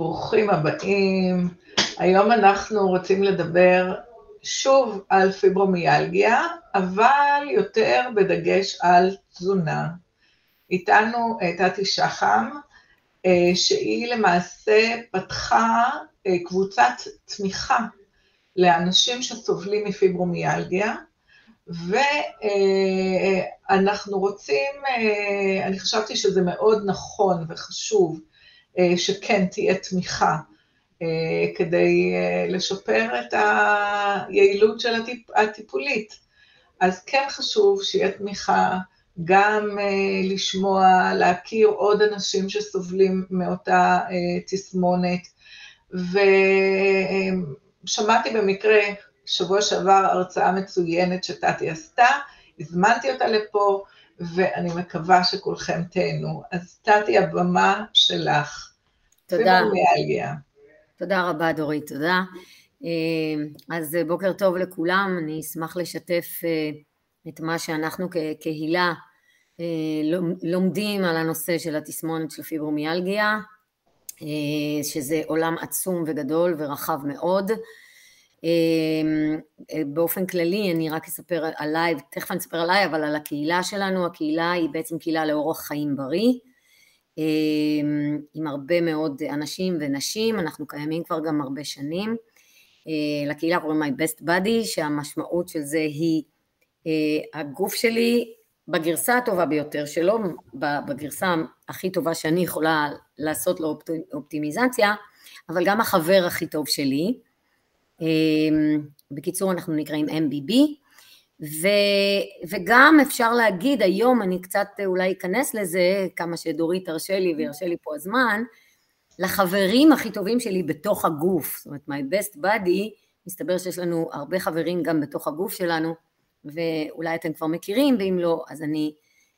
ברוכים הבאים. היום אנחנו רוצים לדבר שוב על פיברומיאלגיה, אבל יותר בדגש על תזונה. איתנו תתי שחם, אה, שהיא למעשה פתחה אה, קבוצת תמיכה לאנשים שסובלים מפיברומיאלגיה, ואנחנו רוצים, אה, אני חשבתי שזה מאוד נכון וחשוב שכן תהיה תמיכה כדי לשפר את היעילות של הטיפולית. אז כן חשוב שיהיה תמיכה, גם לשמוע, להכיר עוד אנשים שסובלים מאותה תסמונת, ושמעתי במקרה שבוע שעבר הרצאה מצוינת שטתי עשתה, הזמנתי אותה לפה, ואני מקווה שכולכם תהנו. אז טתי, הבמה שלך. תודה. תודה רבה, דורית, תודה. אז בוקר טוב לכולם, אני אשמח לשתף את מה שאנחנו כקהילה לומדים על הנושא של התסמונת של פיברומיאלגיה, שזה עולם עצום וגדול ורחב מאוד. באופן כללי אני רק אספר עליי, תכף אני אספר עליי, אבל על הקהילה שלנו, הקהילה היא בעצם קהילה לאורח חיים בריא, עם הרבה מאוד אנשים ונשים, אנחנו קיימים כבר גם הרבה שנים. לקהילה קוראים My Best Body, שהמשמעות של זה היא הגוף שלי בגרסה הטובה ביותר שלו, בגרסה הכי טובה שאני יכולה לעשות לו אופטימיזציה, אבל גם החבר הכי טוב שלי. בקיצור אנחנו נקראים MBB, ו, וגם אפשר להגיד היום, אני קצת אולי אכנס לזה, כמה שדורית תרשה לי וירשה לי פה הזמן, לחברים הכי טובים שלי בתוך הגוף, זאת אומרת my best body, מסתבר שיש לנו הרבה חברים גם בתוך הגוף שלנו, ואולי אתם כבר מכירים, ואם לא, אז אני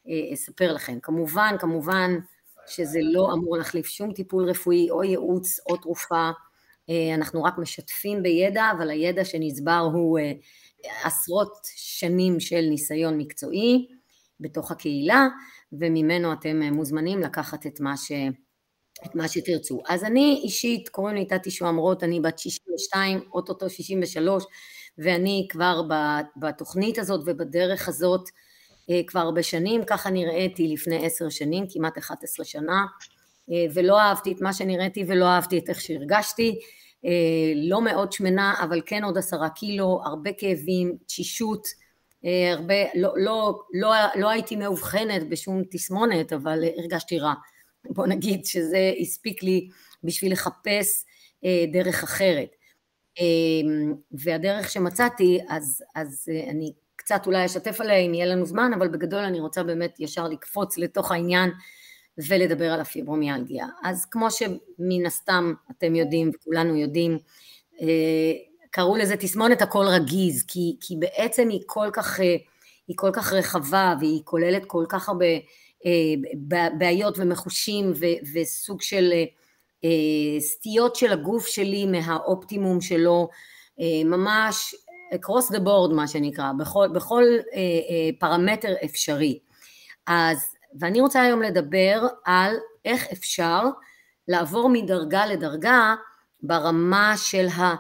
אה, אספר לכם. כמובן, כמובן שזה לא אמור להחליף שום טיפול רפואי או ייעוץ או תרופה, אה, אנחנו רק משתפים בידע, אבל הידע שנצבר הוא אה, עשרות שנים של ניסיון מקצועי בתוך הקהילה, וממנו אתם מוזמנים לקחת את מה, ש... את מה שתרצו. אז אני אישית, קוראים לי תתי שועמרות, אני בת 62, אוטוטו 63, ואני כבר בתוכנית הזאת ובדרך הזאת אה, כבר הרבה שנים, ככה נראיתי לפני עשר שנים, כמעט 11 שנה, אה, ולא אהבתי את מה שנראיתי ולא אהבתי את איך שהרגשתי, לא מאוד שמנה, אבל כן עוד עשרה קילו, הרבה כאבים, תשישות, הרבה, לא, לא, לא, לא הייתי מאובחנת בשום תסמונת, אבל הרגשתי רע. בוא נגיד שזה הספיק לי בשביל לחפש דרך אחרת. אמ, והדרך שמצאתי, אז, אז אה, אני קצת אולי אשתף עליה אם יהיה לנו זמן, אבל בגדול אני רוצה באמת ישר לקפוץ לתוך העניין ולדבר על הפיברומיאלגיה. אז כמו שמן הסתם אתם יודעים וכולנו יודעים, אה, קראו לזה תסמונת הכל רגיז, כי, כי בעצם היא כל כך, אה, היא כל כך רחבה והיא כוללת כל כך הרבה בעיות ומחושים וסוג של אה, סטיות של הגוף שלי מהאופטימום שלו, אה, ממש across the board מה שנקרא, בכל, בכל אה, פרמטר אפשרי. אז, ואני רוצה היום לדבר על איך אפשר לעבור מדרגה לדרגה ברמה של ה...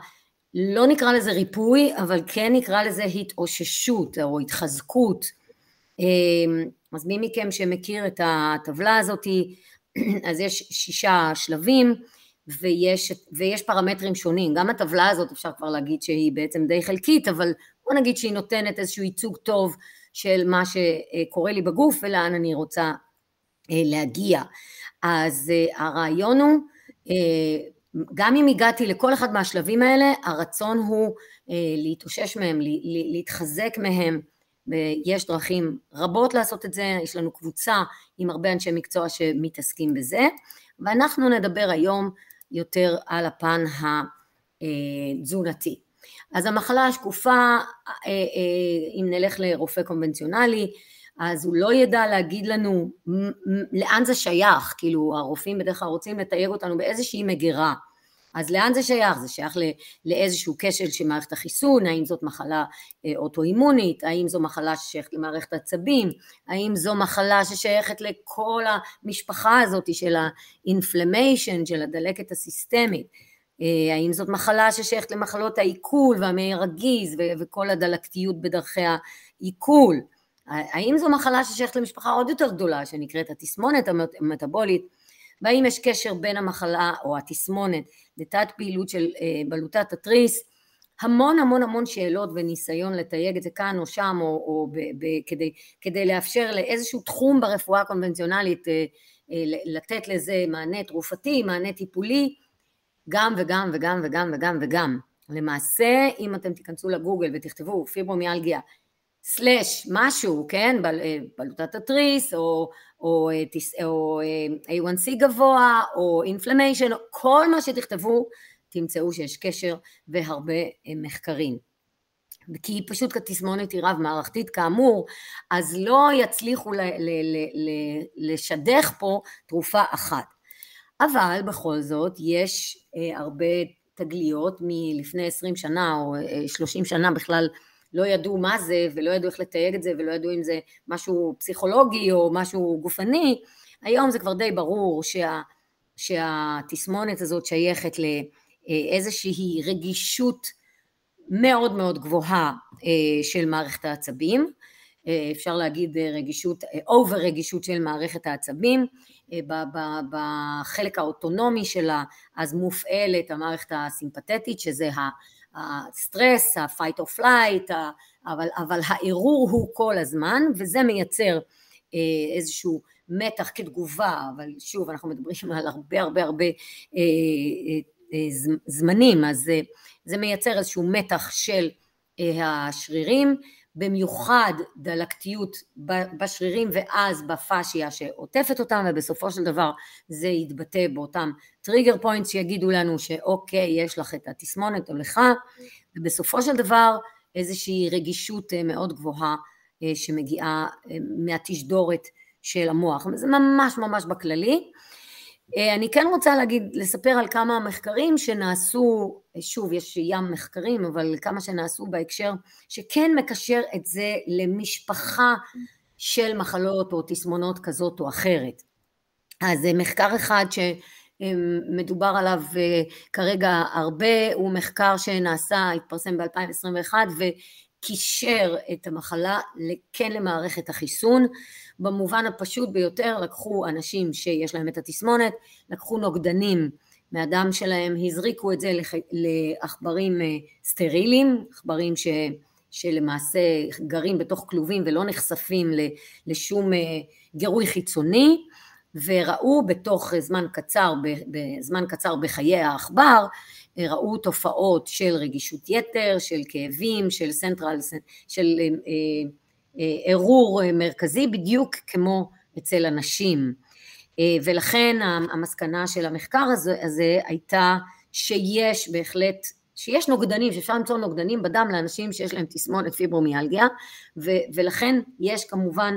לא נקרא לזה ריפוי, אבל כן נקרא לזה התאוששות או התחזקות. אז מי מכם שמכיר את הטבלה הזאתי, אז יש שישה שלבים ויש, ויש פרמטרים שונים, גם הטבלה הזאת אפשר כבר להגיד שהיא בעצם די חלקית, אבל בוא נגיד שהיא נותנת איזשהו ייצוג טוב של מה שקורה לי בגוף ולאן אני רוצה אה, להגיע. אז אה, הרעיון הוא, אה, גם אם הגעתי לכל אחד מהשלבים האלה, הרצון הוא להתאושש מהם, להתחזק מהם, ויש דרכים רבות לעשות את זה, יש לנו קבוצה עם הרבה אנשי מקצוע שמתעסקים בזה, ואנחנו נדבר היום יותר על הפן התזונתי. אז המחלה השקופה, אה, אה, אם נלך לרופא קונבנציונלי, אז הוא לא ידע להגיד לנו לאן זה שייך, כאילו הרופאים בדרך כלל רוצים לתייג אותנו באיזושהי מגירה, אז לאן זה שייך? זה שייך לאיזשהו כשל של מערכת החיסון, האם זאת מחלה אה, אוטואימונית, האם זו מחלה ששייכת למערכת העצבים, האם זו מחלה ששייכת לכל המשפחה הזאת של האינפלמיישן, של הדלקת הסיסטמית, האם זאת מחלה ששייכת למחלות העיכול והמעי רגיז וכל הדלקתיות בדרכי העיכול, האם זו מחלה ששייכת למשפחה עוד יותר גדולה שנקראת התסמונת המטבולית והאם יש קשר בין המחלה או התסמונת לתת פעילות של אה, בלוטת התריס, המון המון המון שאלות וניסיון לתייג את זה כאן או שם או, או ב, ב, כדי, כדי לאפשר לאיזשהו תחום ברפואה הקונבנציונלית אה, אה, לתת לזה מענה תרופתי, מענה טיפולי, גם וגם וגם וגם וגם וגם. למעשה אם אתם תיכנסו לגוגל ותכתבו פיברומיאלגיה סלאש משהו, כן, אה, בלוטת התריס, או, או, אה, או אה, A1C גבוה, או אינפלמיישן, כל מה שתכתבו, תמצאו שיש קשר והרבה מחקרים. כי פשוט כתסמונת היא רב מערכתית כאמור, אז לא יצליחו ל, ל, ל, לשדך פה תרופה אחת. אבל בכל זאת יש הרבה תגליות מלפני 20 שנה או 30 שנה בכלל לא ידעו מה זה ולא ידעו איך לתייג את זה ולא ידעו אם זה משהו פסיכולוגי או משהו גופני, היום זה כבר די ברור שה, שהתסמונת הזאת שייכת לאיזושהי רגישות מאוד מאוד גבוהה אה, של מערכת העצבים, אה, אפשר להגיד רגישות, over רגישות של מערכת העצבים, אה, בחלק האוטונומי שלה אז מופעלת המערכת הסימפתטית שזה הסטרס, ה-fight or flight, אבל, אבל העירור הוא כל הזמן וזה מייצר אה, איזשהו מתח כתגובה, אבל שוב אנחנו מדברים על הרבה הרבה הרבה אה, אה, זמנים, אז זה מייצר איזשהו מתח של השרירים במיוחד דלקתיות בשרירים ואז בפאשיה שעוטפת אותם ובסופו של דבר זה יתבטא באותם trigger points שיגידו לנו שאוקיי יש לך את התסמונת או לך ובסופו של דבר איזושהי רגישות אה, מאוד גבוהה אה, שמגיעה אה, מהתשדורת של המוח. זה ממש ממש בכללי אני כן רוצה להגיד, לספר על כמה מחקרים שנעשו, שוב יש ים מחקרים, אבל כמה שנעשו בהקשר שכן מקשר את זה למשפחה של מחלות או תסמונות כזאת או אחרת. אז אה, מחקר אחד שמדובר עליו אה, כרגע הרבה הוא מחקר שנעשה, התפרסם ב-2021 קישר את המחלה כן למערכת החיסון במובן הפשוט ביותר לקחו אנשים שיש להם את התסמונת לקחו נוגדנים מהדם שלהם הזריקו את זה לעכברים אה, סטריליים עכברים ש, שלמעשה גרים בתוך כלובים ולא נחשפים לשום אה, גירוי חיצוני וראו בתוך זמן קצר, בזמן קצר בחיי העכבר ראו תופעות של רגישות יתר, של כאבים, של central, של ערעור אה, אה, מרכזי בדיוק כמו אצל אנשים. אה, ולכן המסקנה של המחקר הזה, הזה הייתה שיש בהחלט, שיש נוגדנים, שאפשר למצוא נוגדנים בדם לאנשים שיש להם תסמונת פיברומיאלגיה, ו, ולכן יש כמובן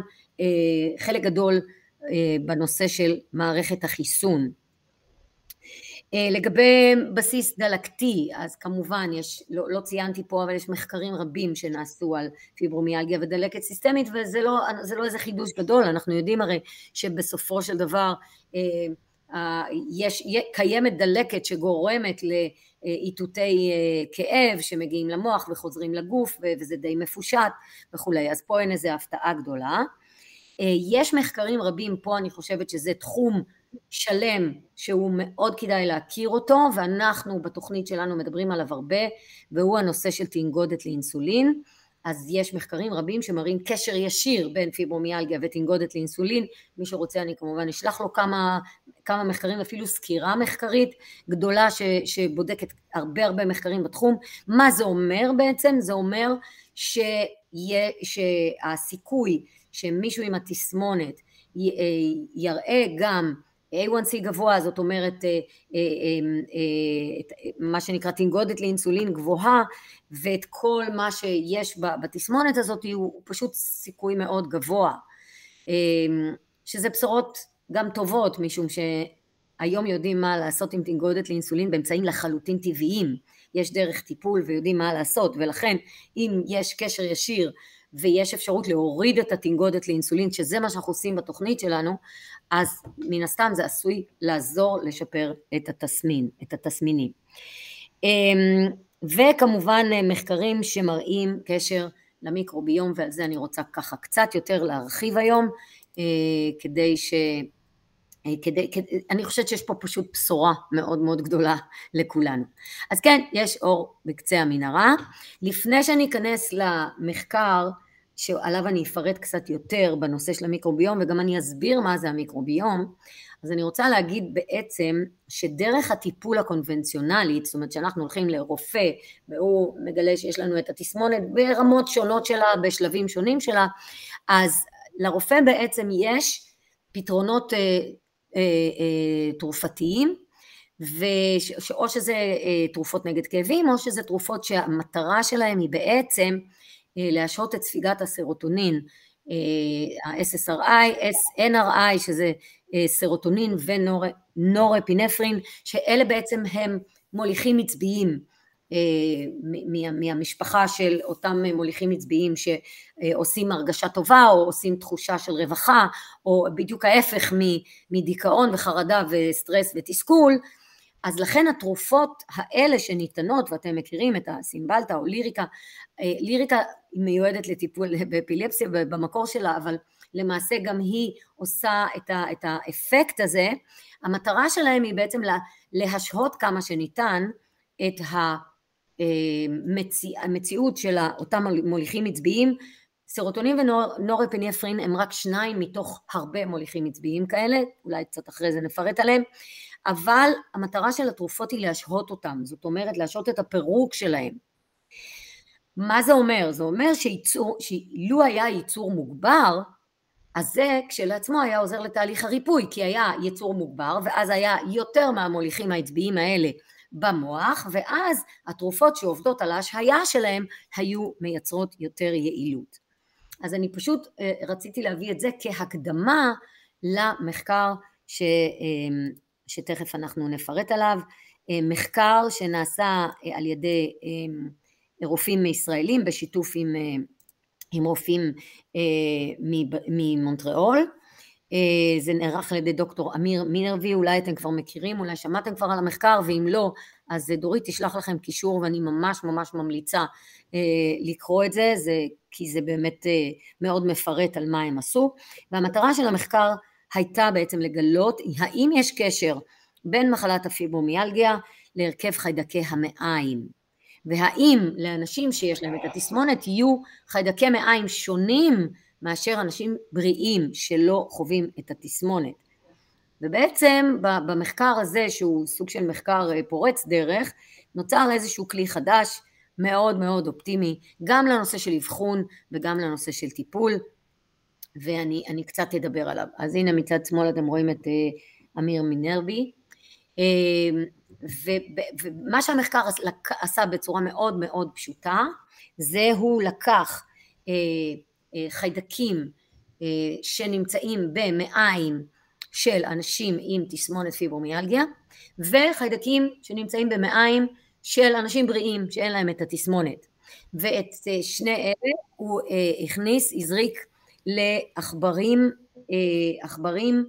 חלק גדול בנושא של מערכת החיסון. אה, לגבי בסיס דלקתי, אז כמובן יש, לא, לא ציינתי פה, אבל יש מחקרים רבים שנעשו על פיברומיאלגיה ודלקת סיסטמית, וזה לא, לא איזה חידוש גדול, אנחנו יודעים הרי שבסופו של דבר אה, יש, קיימת דלקת שגורמת לאיתותי אה, כאב שמגיעים למוח וחוזרים לגוף, וזה די מפושט וכולי, אז פה אין איזה הפתעה גדולה. יש מחקרים רבים, פה אני חושבת שזה תחום שלם שהוא מאוד כדאי להכיר אותו ואנחנו בתוכנית שלנו מדברים עליו הרבה והוא הנושא של תנגודת לאינסולין. אז יש מחקרים רבים שמראים קשר ישיר בין פיברומיאלגיה ותנגודת לאינסולין. מי שרוצה אני כמובן אשלח לו כמה, כמה מחקרים אפילו סקירה מחקרית גדולה ש, שבודקת הרבה הרבה מחקרים בתחום. מה זה אומר בעצם? זה אומר שיה, שהסיכוי שמישהו עם התסמונת יראה גם A1C גבוה, זאת אומרת אה, אה, אה, מה שנקרא תנגודת לאינסולין גבוהה ואת כל מה שיש בתסמונת הזאת הוא פשוט סיכוי מאוד גבוה. שזה בשורות גם טובות משום היום יודעים מה לעשות עם תנגודת לאינסולין באמצעים לחלוטין טבעיים, יש דרך טיפול ויודעים מה לעשות, ולכן אם יש קשר ישיר ויש אפשרות להוריד את התנגודת לאינסולין, שזה מה שאנחנו עושים בתוכנית שלנו, אז מן הסתם זה עשוי לעזור לשפר את התסמין, את התסמינים. אמ, וכמובן מחקרים שמראים קשר למיקרוביום, ועל זה אני רוצה ככה קצת יותר להרחיב היום, אה, כדי ש... אה, כדי, כדי, אני חושבת שיש פה פשוט בשורה מאוד מאוד גדולה לכולנו. אז כן, יש אור בקצה המנהרה. לפני שאני אכנס למחקר שעליו אני אפרט קצת יותר בנושא של המיקרוביום וגם אני אסביר מה זה המיקרוביום, אז אני רוצה להגיד בעצם שדרך הטיפול הקונבנציונלית, זאת אומרת שאנחנו הולכים לרופא והוא מגלה שיש לנו את התסמונת ברמות שונות שלה, בשלבים שונים שלה, אז לרופא בעצם יש פתרונות אה, אה, אה, תרופתיים, או שזה אה, תרופות נגד כאבים או שזה תרופות שהמטרה שלהם היא בעצם להשהות את ספיגת הסרוטונין, אה, ה-SSRI, NRI שזה אה, סרוטונין ונורפינפרין, שאלה בעצם הם מוליכים עצביים מהמשפחה של אותם מוליכים עצביים שעושים הרגשה טובה או עושים תחושה של רווחה או בדיוק ההפך מדיכאון וחרדה וסטרס ותסכול אז לכן התרופות האלה שניתנות, ואתם מכירים את הסימבלטה או ליריקה, אה, ליריקה מיועדת לטיפול באפילפסיה במקור שלה, אבל למעשה גם היא עושה את, ה, את האפקט הזה, המטרה שלהם היא בעצם להשהות כמה שניתן את המציאות אה, של אותם מוליכים עצביים, סרוטונין ונורפינפרין הם רק שניים מתוך הרבה מוליכים עצביים כאלה, אולי קצת אחרי זה נפרט עליהם, אבל המטרה של התרופות היא להשהות אותם, זאת אומרת להשהות את הפירוק שלהם. מה זה אומר? זה אומר שייצור, שאילו היה ייצור מוגבר, אז זה כשלעצמו היה עוזר לתהליך הריפוי, כי היה ייצור מוגבר, ואז היה יותר מהמוליכים העצביים האלה במוח, ואז התרופות שעובדות על ההשהיה שלהם היו מייצרות יותר יעילות. אז אני פשוט אה, רציתי להביא את זה כהקדמה למחקר ש, אה, שתכף אנחנו נפרט עליו, אה, מחקר שנעשה על ידי רופאים ישראלים בשיתוף עם, עם רופאים ממונטריאול, זה נערך על ידי דוקטור אמיר מינרבי, אולי אתם כבר מכירים, אולי שמעתם כבר על המחקר, ואם לא, אז דורית תשלח לכם קישור ואני ממש ממש ממליצה לקרוא את זה, זה כי זה באמת מאוד מפרט על מה הם עשו, והמטרה של המחקר הייתה בעצם לגלות האם יש קשר בין מחלת הפיברומיאלגיה להרכב חיידקי המעיים, והאם לאנשים שיש להם את התסמונת יהיו חיידקי מעיים שונים מאשר אנשים בריאים שלא חווים את התסמונת. ובעצם במחקר הזה שהוא סוג של מחקר פורץ דרך נוצר איזשהו כלי חדש מאוד מאוד אופטימי, גם לנושא של אבחון וגם לנושא של טיפול, ואני קצת אדבר עליו. אז הנה מצד שמאל אתם רואים את uh, אמיר מינרבי, uh, ומה שהמחקר עשה בצורה מאוד מאוד פשוטה, זה הוא לקח uh, uh, חיידקים שנמצאים במעיים של אנשים עם תסמונת פיברומיאלגיה, וחיידקים שנמצאים במעיים של אנשים בריאים שאין להם את התסמונת. ואת אה, שני אלה הוא אה, הכניס, הזריק לעכברים, אה, עכברים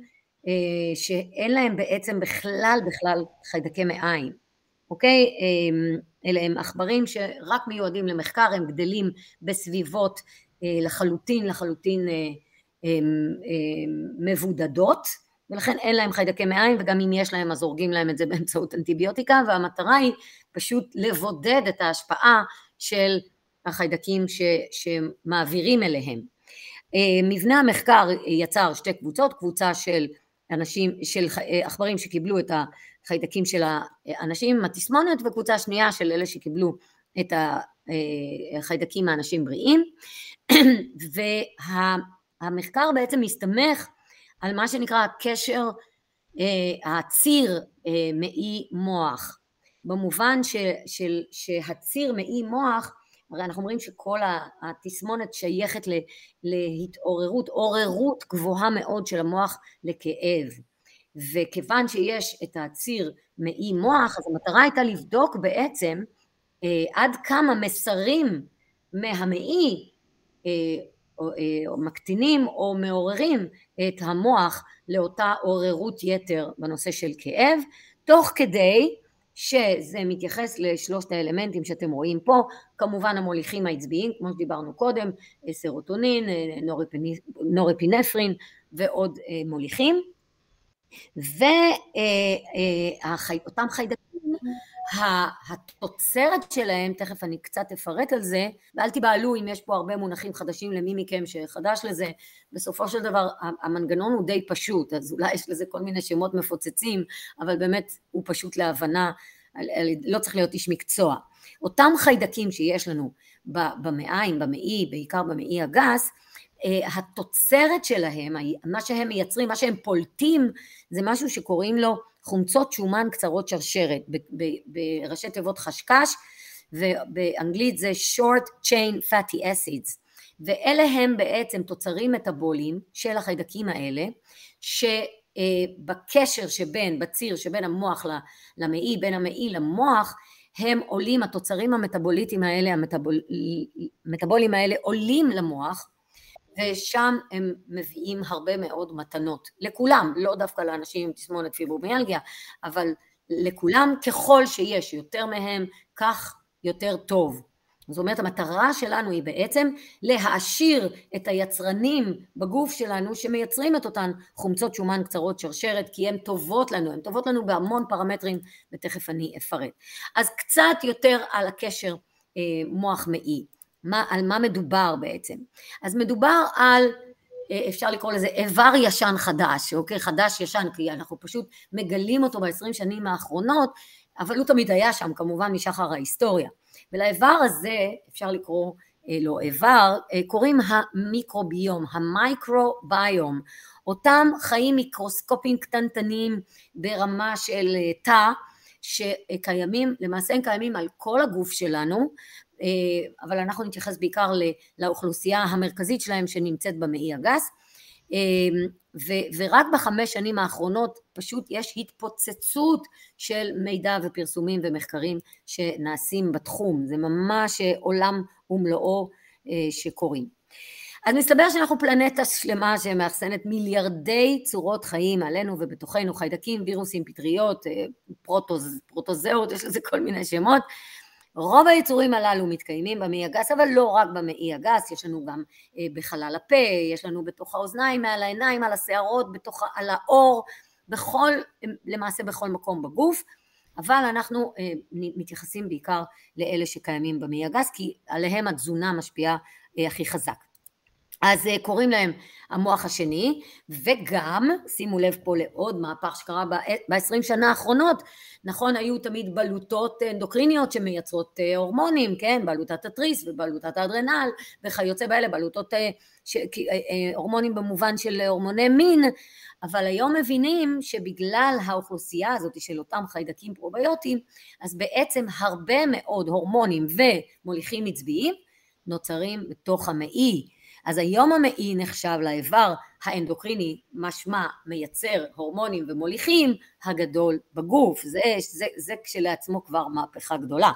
שאין להם בעצם בכלל בכלל חיידקי מעיים, אוקיי? אלה הם עכברים שרק מיועדים למחקר, הם גדלים בסביבות לחלוטין לחלוטין מבודדות ולכן אין להם חיידקי מעיים וגם אם יש להם אז הורגים להם את זה באמצעות אנטיביוטיקה והמטרה היא פשוט לבודד את ההשפעה של החיידקים ש, שמעבירים אליהם. אה, מבנה המחקר יצר שתי קבוצות, קבוצה של אנשים, של עכברים שקיבלו את החיידקים של האנשים עם התסמונת וקבוצה שנייה של אלה שקיבלו את החיידקים מהאנשים בריאים. והמחקר בעצם מסתמך על מה שנקרא הקשר, אה, הציר אה, מעי מוח, במובן ש, של, שהציר מעי מוח, הרי אנחנו אומרים שכל התסמונת שייכת להתעוררות, עוררות גבוהה מאוד של המוח לכאב, וכיוון שיש את הציר מעי מוח, אז המטרה הייתה לבדוק בעצם אה, עד כמה מסרים מהמעי אה, אה, מקטינים או מעוררים את המוח לאותה עוררות יתר בנושא של כאב, תוך כדי שזה מתייחס לשלושת האלמנטים שאתם רואים פה, כמובן המוליכים העצביים, כמו שדיברנו קודם, סרוטונין, נורפינפרין ועוד מוליכים, ואותם חיידקים, התוצרת שלהם, תכף אני קצת אפרט על זה, ואל תיבהלו אם יש פה הרבה מונחים חדשים למי מכם שחדש לזה, בסופו של דבר המנגנון הוא די פשוט, אז אולי יש לזה כל מיני שמות מפוצצים, אבל באמת הוא פשוט להבנה, לא צריך להיות איש מקצוע. אותם חיידקים שיש לנו במעיים, במעי, בעיקר במעי הגס, התוצרת שלהם, מה שהם מייצרים, מה שהם פולטים, זה משהו שקוראים לו חומצות שומן קצרות שרשרת, בראשי תיבות חשקש, ובאנגלית זה short chain fatty acids, ואלה הם בעצם תוצרים מטאבוליים של החיידקים האלה, שבקשר שבין, בציר שבין המוח למעי, בין המעי למוח, הם עולים, התוצרים המטאבוליטיים האלה, המטאבוליים האלה עולים למוח, ושם הם מביאים הרבה מאוד מתנות, לכולם, לא דווקא לאנשים עם תסמונת פיברומיאלגיה, אבל לכולם ככל שיש יותר מהם, כך יותר טוב. זאת אומרת המטרה שלנו היא בעצם להעשיר את היצרנים בגוף שלנו שמייצרים את אותן חומצות שומן קצרות שרשרת כי הן טובות לנו, הן טובות לנו בהמון פרמטרים ותכף אני אפרט. אז קצת יותר על הקשר אה, מוח מעי. מה, על מה מדובר בעצם. אז מדובר על, אה, אפשר לקרוא לזה איבר ישן חדש, אוקיי? חדש ישן, כי אנחנו פשוט מגלים אותו בעשרים שנים האחרונות, אבל הוא תמיד היה שם, כמובן משחר ההיסטוריה. ולאיבר הזה, אפשר לקרוא אה, לו איבר, אה, קוראים המיקרוביום, המייקרוביום. אותם חיים מיקרוסקופיים קטנטנים ברמה של תא, שקיימים, למעשה הם קיימים על כל הגוף שלנו, אבל אנחנו נתייחס בעיקר לאוכלוסייה המרכזית שלהם שנמצאת במעי הגס. אה, ורק בחמש שנים האחרונות פשוט יש התפוצצות של מידע ופרסומים ומחקרים שנעשים בתחום, זה ממש עולם ומלואו אה, שקורים. אז מסתבר שאנחנו פלנטה שלמה שמאחסנת מיליארדי צורות חיים עלינו ובתוכנו, חיידקים, וירוסים, פטריות, פרוטוז, פרוטוזאות, יש לזה כל מיני שמות, רוב היצורים הללו מתקיימים במעי הגס, אבל לא רק במעי הגס, יש לנו גם אה, בחלל הפה, יש לנו בתוך האוזניים, מעל העיניים, על השערות, בתוך, על האור, בכל, למעשה בכל מקום בגוף, אבל אנחנו אה, מתייחסים בעיקר לאלה שקיימים במעי הגס, כי עליהם התזונה משפיעה אה, הכי חזק. אז אה, קוראים להם המוח השני, וגם, שימו לב פה לעוד מהפך שקרה ב-20 שנה האחרונות, נכון, היו תמיד בלוטות אנדוקריניות שמייצרות אה, הורמונים, כן, בלוטת התריס ובלוטת האדרנל וכיוצא באלה, בלוטות, אה, ש, הורמונים במובן של הורמוני מין, אבל היום מבינים שבגלל האוכלוסייה הזאת של אותם חיידקים פרוביוטיים, אז בעצם הרבה מאוד הורמונים ומוליכים עצביים נוצרים בתוך המעי, אז היום המעי נחשב לאיבר האנדוקריני, משמע מייצר הורמונים ומוליכים, הגדול בגוף. זה, זה, זה כשלעצמו כבר מהפכה גדולה.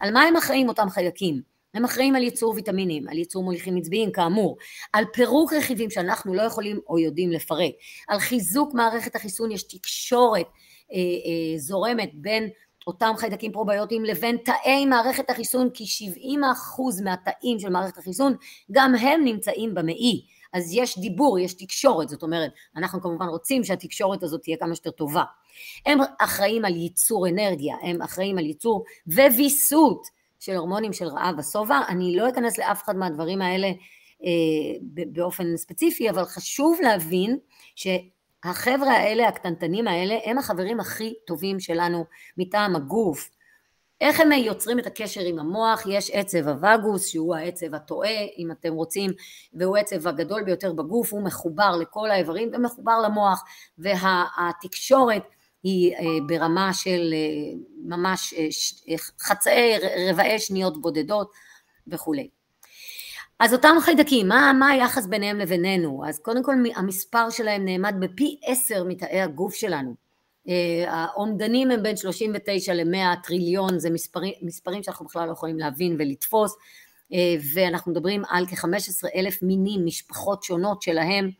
על מה הם אחראים אותם חיידקים? הם אחראים על ייצור ויטמינים, על ייצור מוליכים עצביים כאמור, על פירוק רכיבים שאנחנו לא יכולים או יודעים לפרק, על חיזוק מערכת החיסון, יש תקשורת אה, אה, זורמת בין אותם חיידקים פרוביוטיים לבין תאי מערכת החיסון, כי 70% מהתאים של מערכת החיסון גם הם נמצאים במעי. אז יש דיבור, יש תקשורת, זאת אומרת, אנחנו כמובן רוצים שהתקשורת הזאת תהיה כמה שיותר טובה. הם אחראים על ייצור אנרגיה, הם אחראים על ייצור וויסות של הורמונים של רעב ושובע, אני לא אכנס לאף אחד מהדברים האלה אה, באופן ספציפי, אבל חשוב להבין ש... החבר'ה האלה, הקטנטנים האלה, הם החברים הכי טובים שלנו מטעם הגוף. איך הם יוצרים את הקשר עם המוח? יש עצב הווגוס, שהוא העצב הטועה, אם אתם רוצים, והוא העצב הגדול ביותר בגוף, הוא מחובר לכל האיברים ומחובר למוח, והתקשורת היא אה, ברמה של אה, ממש אה, חצאי רבעי שניות בודדות וכולי. אז אותם חיידקים, מה, מה היחס ביניהם לבינינו? אז קודם כל המספר שלהם נעמד בפי עשר מתאי הגוף שלנו. אה, האומדנים הם בין 39 ל-100 טריליון, זה מספרים, מספרים שאנחנו בכלל לא יכולים להבין ולתפוס, אה, ואנחנו מדברים על כ-15 אלף מינים, משפחות שונות שלהם,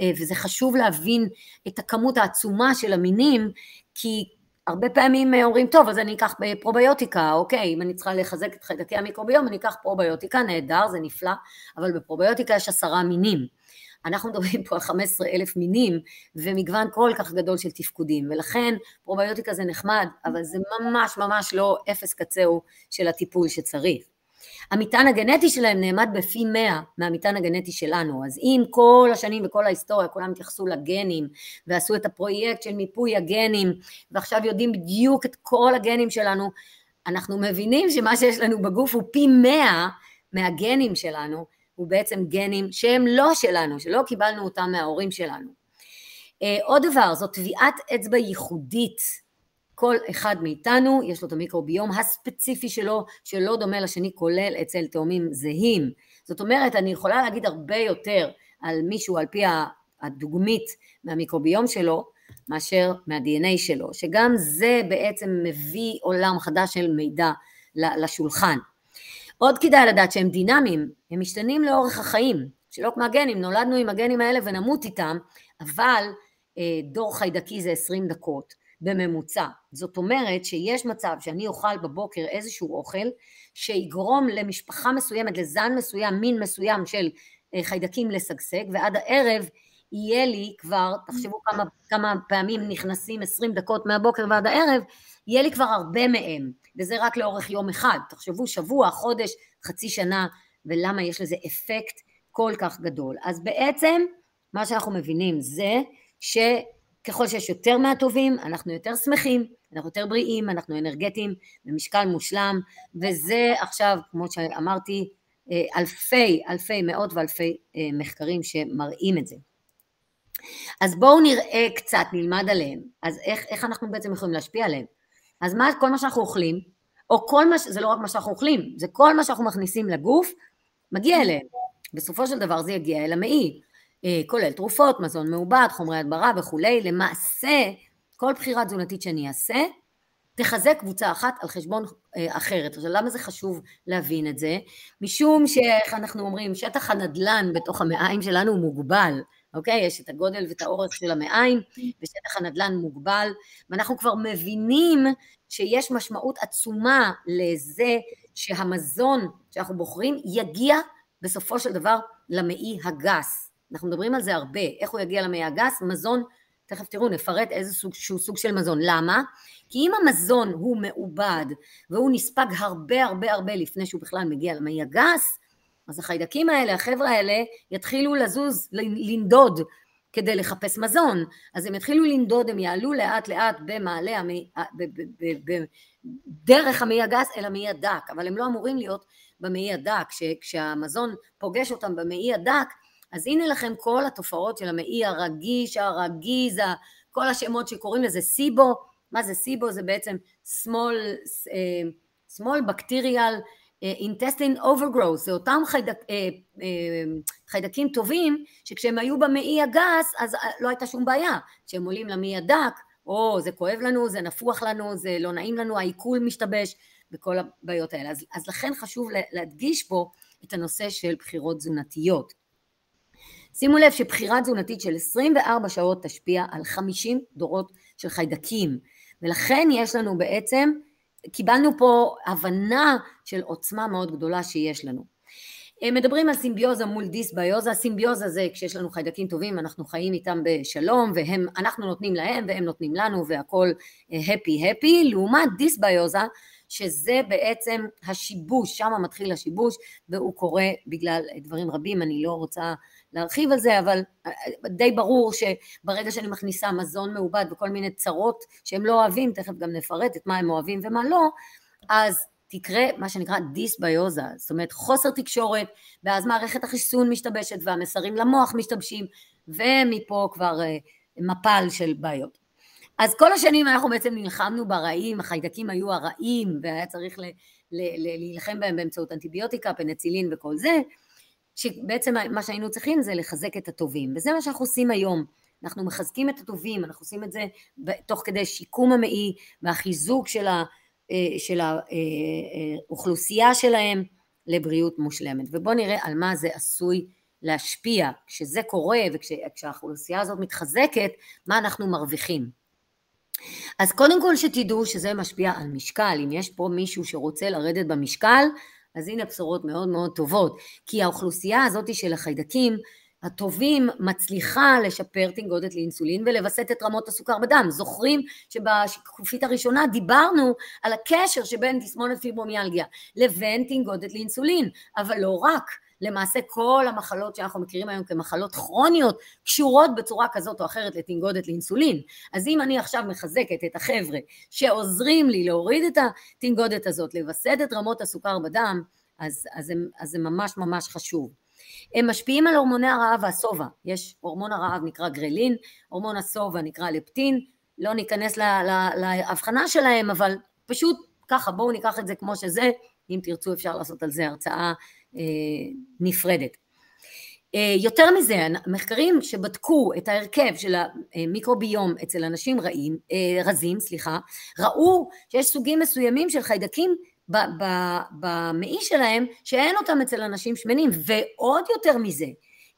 אה, וזה חשוב להבין את הכמות העצומה של המינים, כי הרבה פעמים אומרים, טוב, אז אני אקח פרוביוטיקה, אוקיי, אם אני צריכה לחזק את חיידקי המיקרוביום, אני אקח פרוביוטיקה, נהדר, זה נפלא, אבל בפרוביוטיקה יש עשרה מינים. אנחנו מדברים פה על 15 אלף מינים ומגוון כל כך גדול של תפקודים, ולכן פרוביוטיקה זה נחמד, אבל זה ממש ממש לא אפס קצהו של הטיפול שצריך. המטען הגנטי שלהם נעמד בפי מאה מהמטען הגנטי שלנו, אז אם כל השנים וכל ההיסטוריה כולם התייחסו לגנים ועשו את הפרויקט של מיפוי הגנים ועכשיו יודעים בדיוק את כל הגנים שלנו, אנחנו מבינים שמה שיש לנו בגוף הוא פי מאה מהגנים שלנו, הוא בעצם גנים שהם לא שלנו, שלא קיבלנו אותם מההורים שלנו. אה, עוד דבר, זו טביעת אצבע ייחודית כל אחד מאיתנו יש לו את המיקרוביום הספציפי שלו, שלא דומה לשני, כולל אצל תאומים זהים. זאת אומרת, אני יכולה להגיד הרבה יותר על מישהו על פי הדוגמית מהמיקרוביום שלו, מאשר מה-DNA שלו, שגם זה בעצם מביא עולם חדש של מידע לשולחן. עוד כדאי לדעת שהם דינמיים, הם משתנים לאורך החיים, שלא כמו הגנים, נולדנו עם הגנים האלה ונמות איתם, אבל אה, דור חיידקי זה 20 דקות. בממוצע. זאת אומרת שיש מצב שאני אוכל בבוקר איזשהו אוכל שיגרום למשפחה מסוימת, לזן מסוים, מין מסוים של אה, חיידקים לשגשג, ועד הערב יהיה לי כבר, תחשבו כמה, כמה פעמים נכנסים 20 דקות מהבוקר ועד הערב, יהיה לי כבר הרבה מהם, וזה רק לאורך יום אחד. תחשבו שבוע, חודש, חצי שנה, ולמה יש לזה אפקט כל כך גדול. אז בעצם מה שאנחנו מבינים זה ש... ככל שיש יותר מהטובים, אנחנו יותר שמחים, אנחנו יותר בריאים, אנחנו אנרגטיים, במשקל מושלם, וזה עכשיו, כמו שאמרתי, אה, אלפי, אלפי, מאות ואלפי אה, מחקרים שמראים את זה. אז בואו נראה קצת, נלמד עליהם. אז איך, איך אנחנו בעצם יכולים להשפיע עליהם? אז מה, כל מה שאנחנו אוכלים, או כל מה, זה לא רק מה שאנחנו אוכלים, זה כל מה שאנחנו מכניסים לגוף, מגיע אליהם. בסופו של דבר זה יגיע אל המעי. אה, כולל תרופות, מזון מעובד, חומרי הדברה וכולי, למעשה כל בחירה תזונתית שאני אעשה תחזק קבוצה אחת על חשבון אה, אחרת. עכשיו למה זה חשוב להבין את זה? משום שאיך אנחנו אומרים, שטח הנדלן בתוך המעיים שלנו הוא מוגבל, אוקיי? יש את הגודל ואת האורך של המעיים, ושטח הנדלן מוגבל, ואנחנו כבר מבינים שיש משמעות עצומה לזה שהמזון שאנחנו בוחרים יגיע בסופו של דבר למעי הגס. אנחנו מדברים על זה הרבה, איך הוא יגיע למעי הגס, מזון, תכף תראו, נפרט איזה סוג, שהוא סוג של מזון. למה? כי אם המזון הוא מעובד והוא נספג הרבה הרבה הרבה לפני שהוא בכלל מגיע למעי הגס, אז החיידקים האלה, החבר'ה האלה, יתחילו לזוז, לנדוד כדי לחפש מזון. אז הם יתחילו לנדוד, הם יעלו לאט לאט במעלה, המי, דרך המעי הגס אל המעי הדק, אבל הם לא אמורים להיות במעי הדק. כשהמזון פוגש אותם במעי הדק, אז הנה לכם כל התופעות של המעי הרגיש, הרגיז, כל השמות שקוראים לזה סיבו, מה זה סיבו? זה בעצם small, uh, small bacterial uh, intestine overgrowth, זה אותם חיידק, uh, חיידקים טובים שכשהם היו במעי הגס אז לא הייתה שום בעיה, כשהם עולים למעי הדק, או זה כואב לנו, זה נפוח לנו, זה לא נעים לנו, העיכול משתבש וכל הבעיות האלה. אז, אז לכן חשוב להדגיש פה את הנושא של בחירות תזונתיות. שימו לב שבחירה תזונתית של 24 שעות תשפיע על 50 דורות של חיידקים, ולכן יש לנו בעצם, קיבלנו פה הבנה של עוצמה מאוד גדולה שיש לנו. מדברים על סימביוזה מול דיסביוזה, סימביוזה זה כשיש לנו חיידקים טובים, אנחנו חיים איתם בשלום, ואנחנו נותנים להם והם נותנים לנו והכל הפי uh, הפי, לעומת דיסביוזה שזה בעצם השיבוש, שם מתחיל השיבוש והוא קורה בגלל דברים רבים, אני לא רוצה להרחיב על זה, אבל אה, די ברור שברגע שאני מכניסה מזון מעובד וכל מיני צרות שהם לא אוהבים, תכף גם נפרט את מה הם אוהבים ומה לא, אז תקרה מה שנקרא דיסביוזה, זאת אומרת חוסר תקשורת, ואז מערכת החיסון משתבשת והמסרים למוח משתבשים, ומפה כבר אה, מפל של בעיות. אז כל השנים אנחנו בעצם נלחמנו ברעים, החיידקים היו הרעים, והיה צריך ל- ל- ל- להילחם בהם באמצעות אנטיביוטיקה, פנצילין וכל זה, שבעצם מה שהיינו צריכים זה לחזק את הטובים, וזה מה שאנחנו עושים היום. אנחנו מחזקים את הטובים, אנחנו עושים את זה תוך כדי שיקום המעי והחיזוק של, ה, אה, של האוכלוסייה שלהם לבריאות מושלמת. ובואו נראה על מה זה עשוי להשפיע. כשזה קורה וכשהאוכלוסייה הזאת מתחזקת, מה אנחנו מרוויחים. אז קודם כל שתדעו שזה משפיע על משקל, אם יש פה מישהו שרוצה לרדת במשקל, אז הנה בשורות מאוד מאוד טובות, כי האוכלוסייה הזאת של החיידקים הטובים מצליחה לשפר תנגודת לאינסולין ולווסת את רמות הסוכר בדם. זוכרים שבשקופית הראשונה דיברנו על הקשר שבין תסמונת פיברומיאלגיה לבין תנגודת לאינסולין, אבל לא רק. למעשה כל המחלות שאנחנו מכירים היום כמחלות כרוניות קשורות בצורה כזאת או אחרת לתנגודת לאינסולין. אז אם אני עכשיו מחזקת את החבר'ה שעוזרים לי להוריד את התנגודת הזאת, לווסת את רמות הסוכר בדם, אז, אז, הם, אז זה ממש ממש חשוב. הם משפיעים על הורמוני הרעב והשובע, יש הורמון הרעב נקרא גרלין, הורמון השובע נקרא לפטין, לא ניכנס להבחנה שלהם, אבל פשוט ככה בואו ניקח את זה כמו שזה, אם תרצו אפשר לעשות על זה הרצאה אה, נפרדת. אה, יותר מזה, מחקרים שבדקו את ההרכב של המיקרוביום אצל אנשים רעים, אה, רזים, סליחה, ראו שיש סוגים מסוימים של חיידקים במעי שלהם שאין אותם אצל אנשים שמנים, ועוד יותר מזה,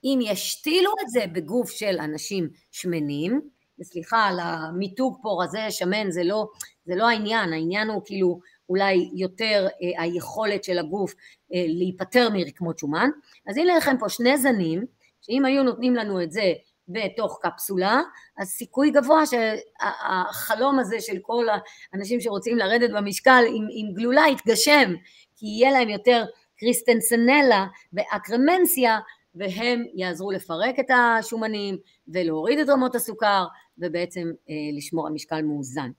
אם ישתילו את זה בגוף של אנשים שמנים, וסליחה על המיתוג פה רזה שמן זה לא, זה לא העניין, העניין הוא כאילו אולי יותר אה, היכולת של הגוף אה, להיפטר מרקמות שומן, אז הנה לכם פה שני זנים, שאם היו נותנים לנו את זה בתוך קפסולה, אז סיכוי גבוה שהחלום הזה של כל האנשים שרוצים לרדת במשקל עם, עם גלולה יתגשם, כי יהיה להם יותר קריסטנסנלה ואקרמנסיה, והם יעזרו לפרק את השומנים ולהוריד את רמות הסוכר ובעצם אה, לשמור על משקל מאוזן.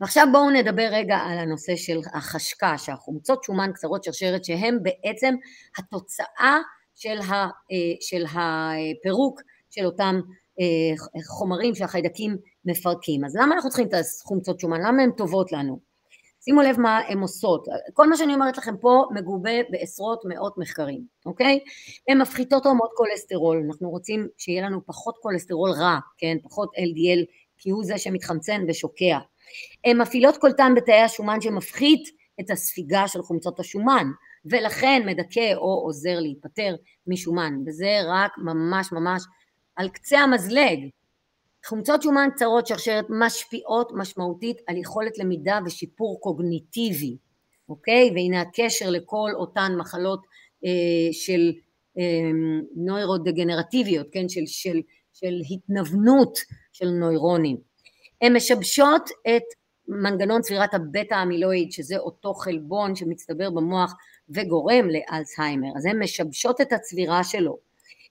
ועכשיו בואו נדבר רגע על הנושא של החשקה, שהחומצות שומן קצרות שרשרת שהן בעצם התוצאה של, ה, אה, של הפירוק של אותם אה, חומרים שהחיידקים מפרקים. אז למה אנחנו צריכים את החומצות שומן? למה הן טובות לנו? שימו לב מה הן עושות. כל מה שאני אומרת לכם פה מגובה בעשרות מאות מחקרים, אוקיי? הן מפחיתות רמות כולסטרול, אנחנו רוצים שיהיה לנו פחות כולסטרול רע, כן? פחות LDL, כי הוא זה שמתחמצן ושוקע. הן מפעילות קולטן בתאי השומן שמפחית את הספיגה של חומצות השומן, ולכן מדכא או עוזר להיפטר משומן, וזה רק ממש ממש על קצה המזלג. חומצות שומן קצרות שרשרת משפיעות משמעותית על יכולת למידה ושיפור קוגניטיבי, אוקיי? והנה הקשר לכל אותן מחלות אה, של אה, נוירודגנרטיביות, כן? של, של, של התנוונות של נוירונים. הן משבשות את מנגנון צבירת הבטא אמילואיד שזה אותו חלבון שמצטבר במוח וגורם לאלצהיימר. אז הן משבשות את הצבירה שלו.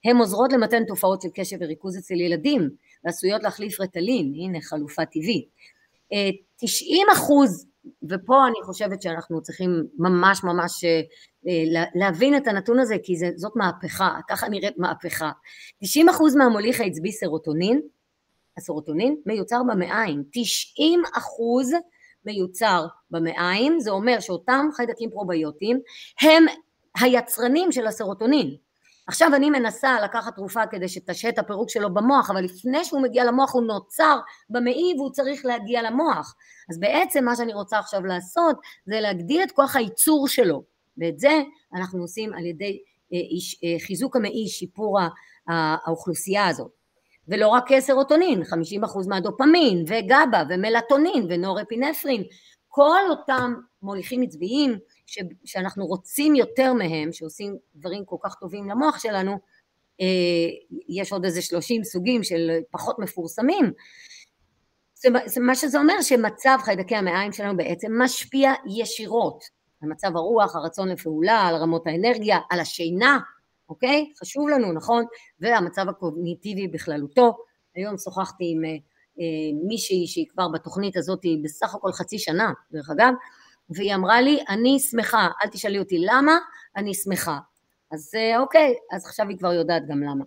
הן עוזרות למתן תופעות של קשב וריכוז אצל ילדים ועשויות להחליף רטלין. הנה חלופה טבעית. 90 אה, אחוז ופה אני חושבת שאנחנו צריכים ממש ממש אה, להבין את הנתון הזה כי זאת מהפכה, ככה נראית מהפכה. 90% מהמוליך העצבי סרוטונין הסרוטונין מיוצר במעיים, 90 אחוז מיוצר במעיים, זה אומר שאותם חיידקים פרוביוטיים הם היצרנים של הסרוטונין. עכשיו אני מנסה לקחת תרופה כדי שתשהה את הפירוק שלו במוח, אבל לפני שהוא מגיע למוח הוא נוצר במעי והוא צריך להגיע למוח. אז בעצם מה שאני רוצה עכשיו לעשות זה להגדיל את כוח הייצור שלו, ואת זה אנחנו עושים על ידי אה, אה, חיזוק המעי, שיפור האוכלוסייה הזאת. ולא רק סרוטונין, 50% מהדופמין וגבה ומלטונין ונורפינפרין, כל אותם מוליכים עצביים ש, שאנחנו רוצים יותר מהם, שעושים דברים כל כך טובים למוח שלנו, אה, יש עוד איזה 30 סוגים של פחות מפורסמים, זה, מה שזה אומר שמצב חיידקי המעיים שלנו בעצם משפיע ישירות על מצב הרוח, הרצון לפעולה, על רמות האנרגיה, על השינה, אוקיי? חשוב לנו, נכון? והמצב הקוגניטיבי בכללותו. היום שוחחתי עם אה, אה, מישהי שהיא כבר בתוכנית הזאת בסך הכל חצי שנה, דרך אגב, והיא אמרה לי, אני שמחה, אל תשאלי אותי למה, אני שמחה. אז אה, אוקיי, אז עכשיו היא כבר יודעת גם למה.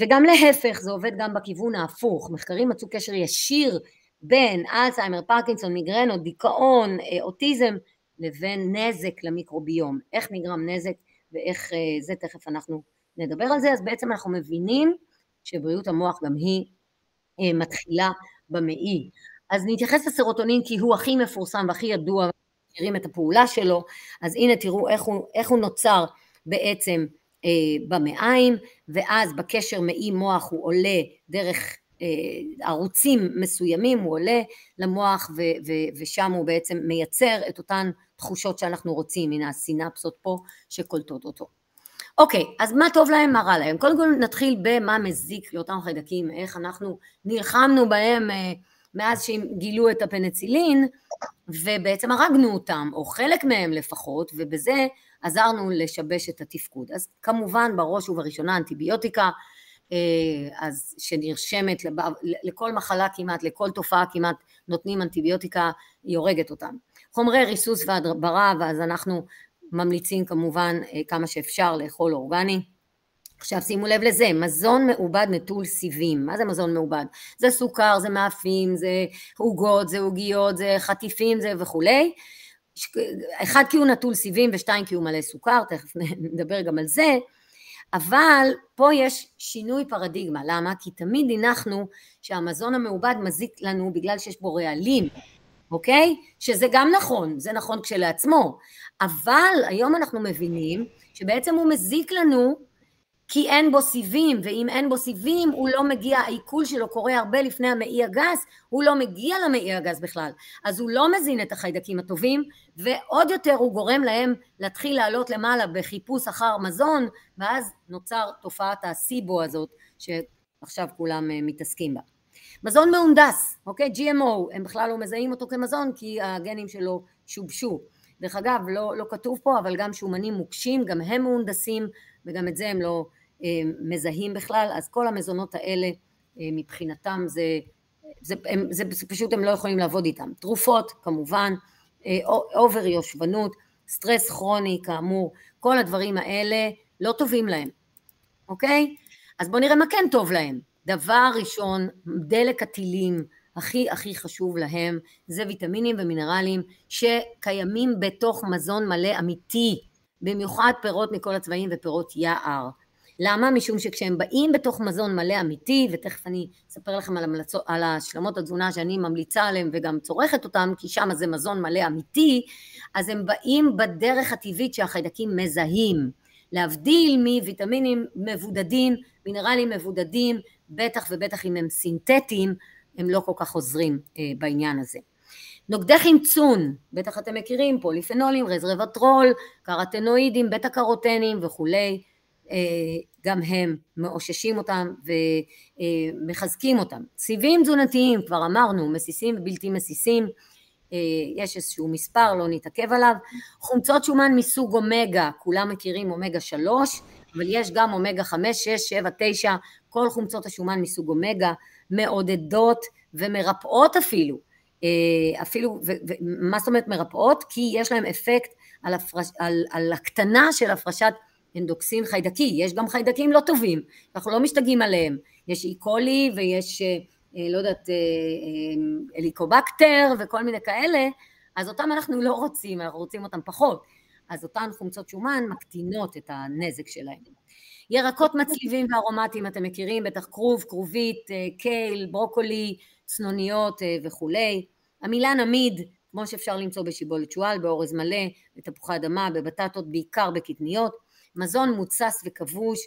וגם להפך, זה עובד גם בכיוון ההפוך. מחקרים מצאו קשר ישיר בין אלצהיימר, פרקינסון, מיגרנות, דיכאון, אוטיזם, לבין נזק למיקרוביום. איך נגרם נזק? ואיך זה, תכף אנחנו נדבר על זה, אז בעצם אנחנו מבינים שבריאות המוח גם היא מתחילה במעי. אז נתייחס לסרוטונין כי הוא הכי מפורסם והכי ידוע, מכירים את הפעולה שלו, אז הנה תראו איך הוא, איך הוא נוצר בעצם אה, במעיים, ואז בקשר מעי מוח הוא עולה דרך אה, ערוצים מסוימים, הוא עולה למוח ו, ו, ושם הוא בעצם מייצר את אותן תחושות שאנחנו רוצים, הנה הסינפסות פה שקולטות אותו. אוקיי, אז מה טוב להם, מה רע להם? קודם כל נתחיל במה מזיק לאותם חיידקים, איך אנחנו נלחמנו בהם אה, מאז שהם גילו את הפנצילין, ובעצם הרגנו אותם, או חלק מהם לפחות, ובזה עזרנו לשבש את התפקוד. אז כמובן בראש ובראשונה אנטיביוטיקה, אה, אז שנרשמת לכל מחלה כמעט, לכל תופעה כמעט נותנים אנטיביוטיקה, היא הורגת אותם. חומרי ריסוס והדברה, ואז אנחנו ממליצים כמובן אה, כמה שאפשר לאכול אורגני. עכשיו שימו לב לזה, מזון מעובד נטול סיבים, מה זה מזון מעובד? זה סוכר, זה מאפים, זה עוגות, זה עוגיות, זה חטיפים זה וכולי, אחד כי הוא נטול סיבים ושתיים כי הוא מלא סוכר, תכף נדבר גם על זה, אבל פה יש שינוי פרדיגמה, למה? כי תמיד הנחנו שהמזון המעובד מזיק לנו בגלל שיש בו רעלים, אוקיי? שזה גם נכון, זה נכון כשלעצמו, אבל היום אנחנו מבינים שבעצם הוא מזיק לנו כי אין בו סיבים, ואם אין בו סיבים הוא לא מגיע, העיכול שלו קורה הרבה לפני המעי הגס, הוא לא מגיע למעי הגס בכלל, אז הוא לא מזין את החיידקים הטובים, ועוד יותר הוא גורם להם להתחיל לעלות למעלה בחיפוש אחר מזון, ואז נוצר תופעת הסיבו הזאת, שעכשיו כולם אה, מתעסקים בה. מזון מהונדס, אוקיי? GMO, הם בכלל לא מזהים אותו כמזון כי הגנים שלו שובשו. דרך אגב, לא, לא כתוב פה, אבל גם שומנים מוקשים, גם הם מהונדסים, וגם את זה הם לא מזהים בכלל, אז כל המזונות האלה אה, מבחינתם זה, זה, הם, זה, זה פשוט הם לא יכולים לעבוד איתם. תרופות כמובן, אה, over יושבנות, סטרס כרוני כאמור, כל הדברים האלה לא טובים להם, אוקיי? אז בואו נראה מה כן טוב להם. דבר ראשון, דלק הטילים, הכי הכי חשוב להם זה ויטמינים ומינרלים שקיימים בתוך מזון מלא אמיתי, במיוחד פירות מכל הצבעים ופירות יער. למה? משום שכשהם באים בתוך מזון מלא אמיתי, ותכף אני אספר לכם על, המלצו, על השלמות התזונה שאני ממליצה עליהם וגם צורכת אותם, כי שם זה מזון מלא אמיתי, אז הם באים בדרך הטבעית שהחיידקים מזהים. להבדיל מוויטמינים מבודדים, מינרלים מבודדים, בטח ובטח אם הם סינתטיים, הם לא כל כך עוזרים אה, בעניין הזה. נוגדי חמצון, בטח אתם מכירים, פוליפנולים, רזרבטרול, קרטנואידים, בטא קרוטנים וכולי, גם הם מאוששים אותם ומחזקים אותם. סיבים תזונתיים, כבר אמרנו, מסיסים ובלתי מסיסים, אה, יש איזשהו מספר, לא נתעכב עליו. חומצות שומן מסוג אומגה, כולם מכירים אומגה 3, אבל יש גם אומגה 5, 6, 7, 9, כל חומצות השומן מסוג אומגה מעודדות ומרפאות אפילו, אה, אפילו, ומה זאת אומרת מרפאות? כי יש להם אפקט על, הפרש, על, על הקטנה של הפרשת אנדוקסין חיידקי, יש גם חיידקים לא טובים, אנחנו לא משתגעים עליהם, יש איקולי ויש, אה, אה, לא יודעת, אליקובקטר וכל מיני כאלה, אז אותם אנחנו לא רוצים, אנחנו רוצים אותם פחות, אז אותן חומצות שומן מקטינות את הנזק שלהם. ירקות מצליבים וארומטיים אתם מכירים, בטח כרוב, כרובית, אה, קייל, ברוקולי, צנוניות אה, וכולי. המילה נמיד, כמו שאפשר למצוא בשיבולת שועל, באורז מלא, בתפוחי אדמה, בבטטות, בעיקר בקטניות. מזון מוצס וכבוש,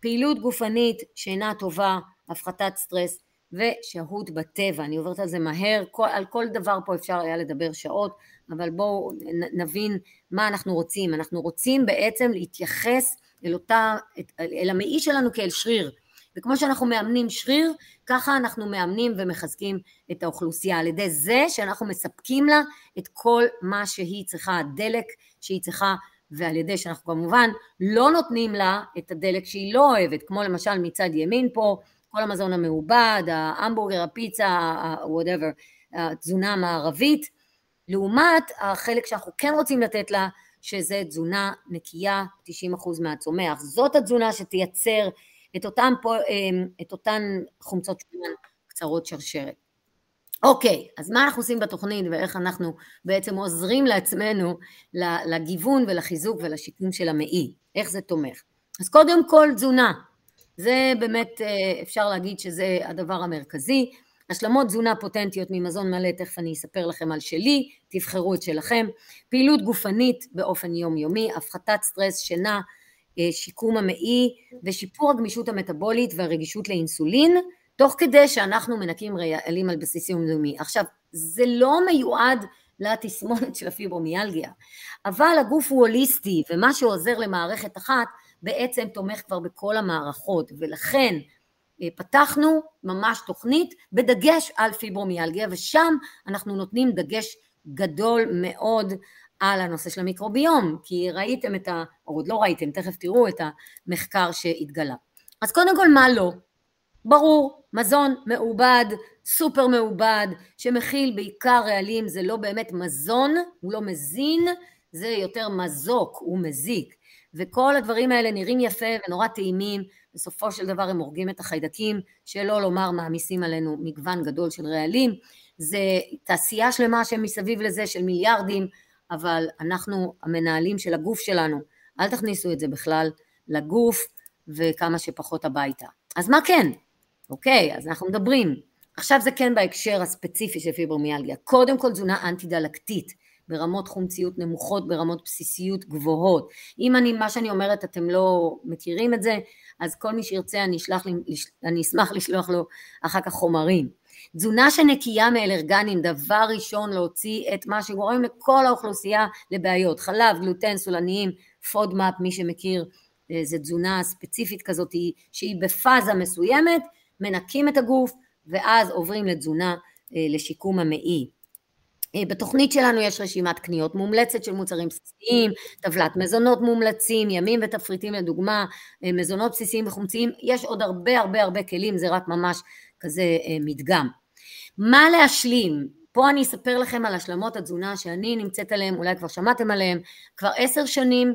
פעילות גופנית שאינה טובה, הפחתת סטרס ושהות בטבע. אני עוברת על זה מהר, כל, על כל דבר פה אפשר היה לדבר שעות, אבל בואו נבין מה אנחנו רוצים. אנחנו רוצים בעצם להתייחס אל אותה, אל המעי שלנו כאל שריר. וכמו שאנחנו מאמנים שריר, ככה אנחנו מאמנים ומחזקים את האוכלוסייה, על ידי זה שאנחנו מספקים לה את כל מה שהיא צריכה, הדלק שהיא צריכה, ועל ידי שאנחנו כמובן לא נותנים לה את הדלק שהיא לא אוהבת, כמו למשל מצד ימין פה, כל המזון המעובד, ההמבורגר, הפיצה, whatever, התזונה המערבית, לעומת החלק שאנחנו כן רוצים לתת לה, שזה תזונה נקייה 90% מהצומח. זאת התזונה שתייצר את אותן, אמ, את אותן חומצות שומן קצרות שרשרת. אוקיי, אז מה אנחנו עושים בתוכנית ואיך אנחנו בעצם עוזרים לעצמנו לגיוון ולחיזוק ולשיקום של המעי. איך זה תומך. אז קודם כל תזונה, זה באמת אה, אפשר להגיד שזה הדבר המרכזי. השלמות תזונה פוטנטיות ממזון מלא, תכף אני אספר לכם על שלי, תבחרו את שלכם. פעילות גופנית באופן יומיומי, הפחתת סטרס, שינה, אה, שיקום המעי ושיפור הגמישות המטבולית והרגישות לאינסולין, תוך כדי שאנחנו מנקים רעלים על בסיס יומיומי. עכשיו, זה לא מיועד לתסמונת של הפיברומיאלגיה, אבל הגוף הוא הוליסטי, ומה שעוזר למערכת אחת בעצם תומך כבר בכל המערכות, ולכן אה, פתחנו ממש תוכנית בדגש על פיברומיאלגיה, ושם אנחנו נותנים דגש גדול מאוד על הנושא של המיקרוביום, כי ראיתם את ה... או עוד לא ראיתם, תכף תראו את המחקר שהתגלה. אז קודם כל מה לא? ברור, מזון מעובד, סופר מעובד, שמכיל בעיקר רעלים, זה לא באמת מזון, הוא לא מזין, זה יותר מזוק, הוא מזיק. וכל הדברים האלה נראים יפה ונורא טעימים, בסופו של דבר הם הורגים את החיידקים, שלא לומר מעמיסים עלינו מגוון גדול של רעלים. זה תעשייה שלמה שמסביב לזה של מיליארדים, אבל אנחנו המנהלים של הגוף שלנו, אל תכניסו את זה בכלל לגוף וכמה שפחות הביתה. אז מה כן? אוקיי, אז אנחנו מדברים. עכשיו זה כן בהקשר הספציפי של פיברומיאלגיה. קודם כל תזונה אנטי דלקתית. ברמות חומציות נמוכות, ברמות בסיסיות גבוהות. אם אני, מה שאני אומרת אתם לא מכירים את זה, אז כל מי שירצה אני, אשלח, אני אשמח לשלוח לו אחר כך חומרים. תזונה שנקייה מאלרגנים, דבר ראשון להוציא את מה שגורם לכל האוכלוסייה לבעיות, חלב, גלוטן, סולניים, FODMAP, מי שמכיר, אה, זה תזונה ספציפית כזאת שהיא בפאזה מסוימת, מנקים את הגוף ואז עוברים לתזונה אה, לשיקום המעי. אה, בתוכנית שלנו יש רשימת קניות מומלצת של מוצרים בסיסיים, טבלת מזונות מומלצים, ימים ותפריטים לדוגמה, אה, מזונות בסיסיים וחומציים, יש עוד הרבה הרבה הרבה כלים, זה רק ממש כזה מדגם. מה להשלים? פה אני אספר לכם על השלמות התזונה שאני נמצאת עליהן, אולי כבר שמעתם עליהן, כבר עשר שנים,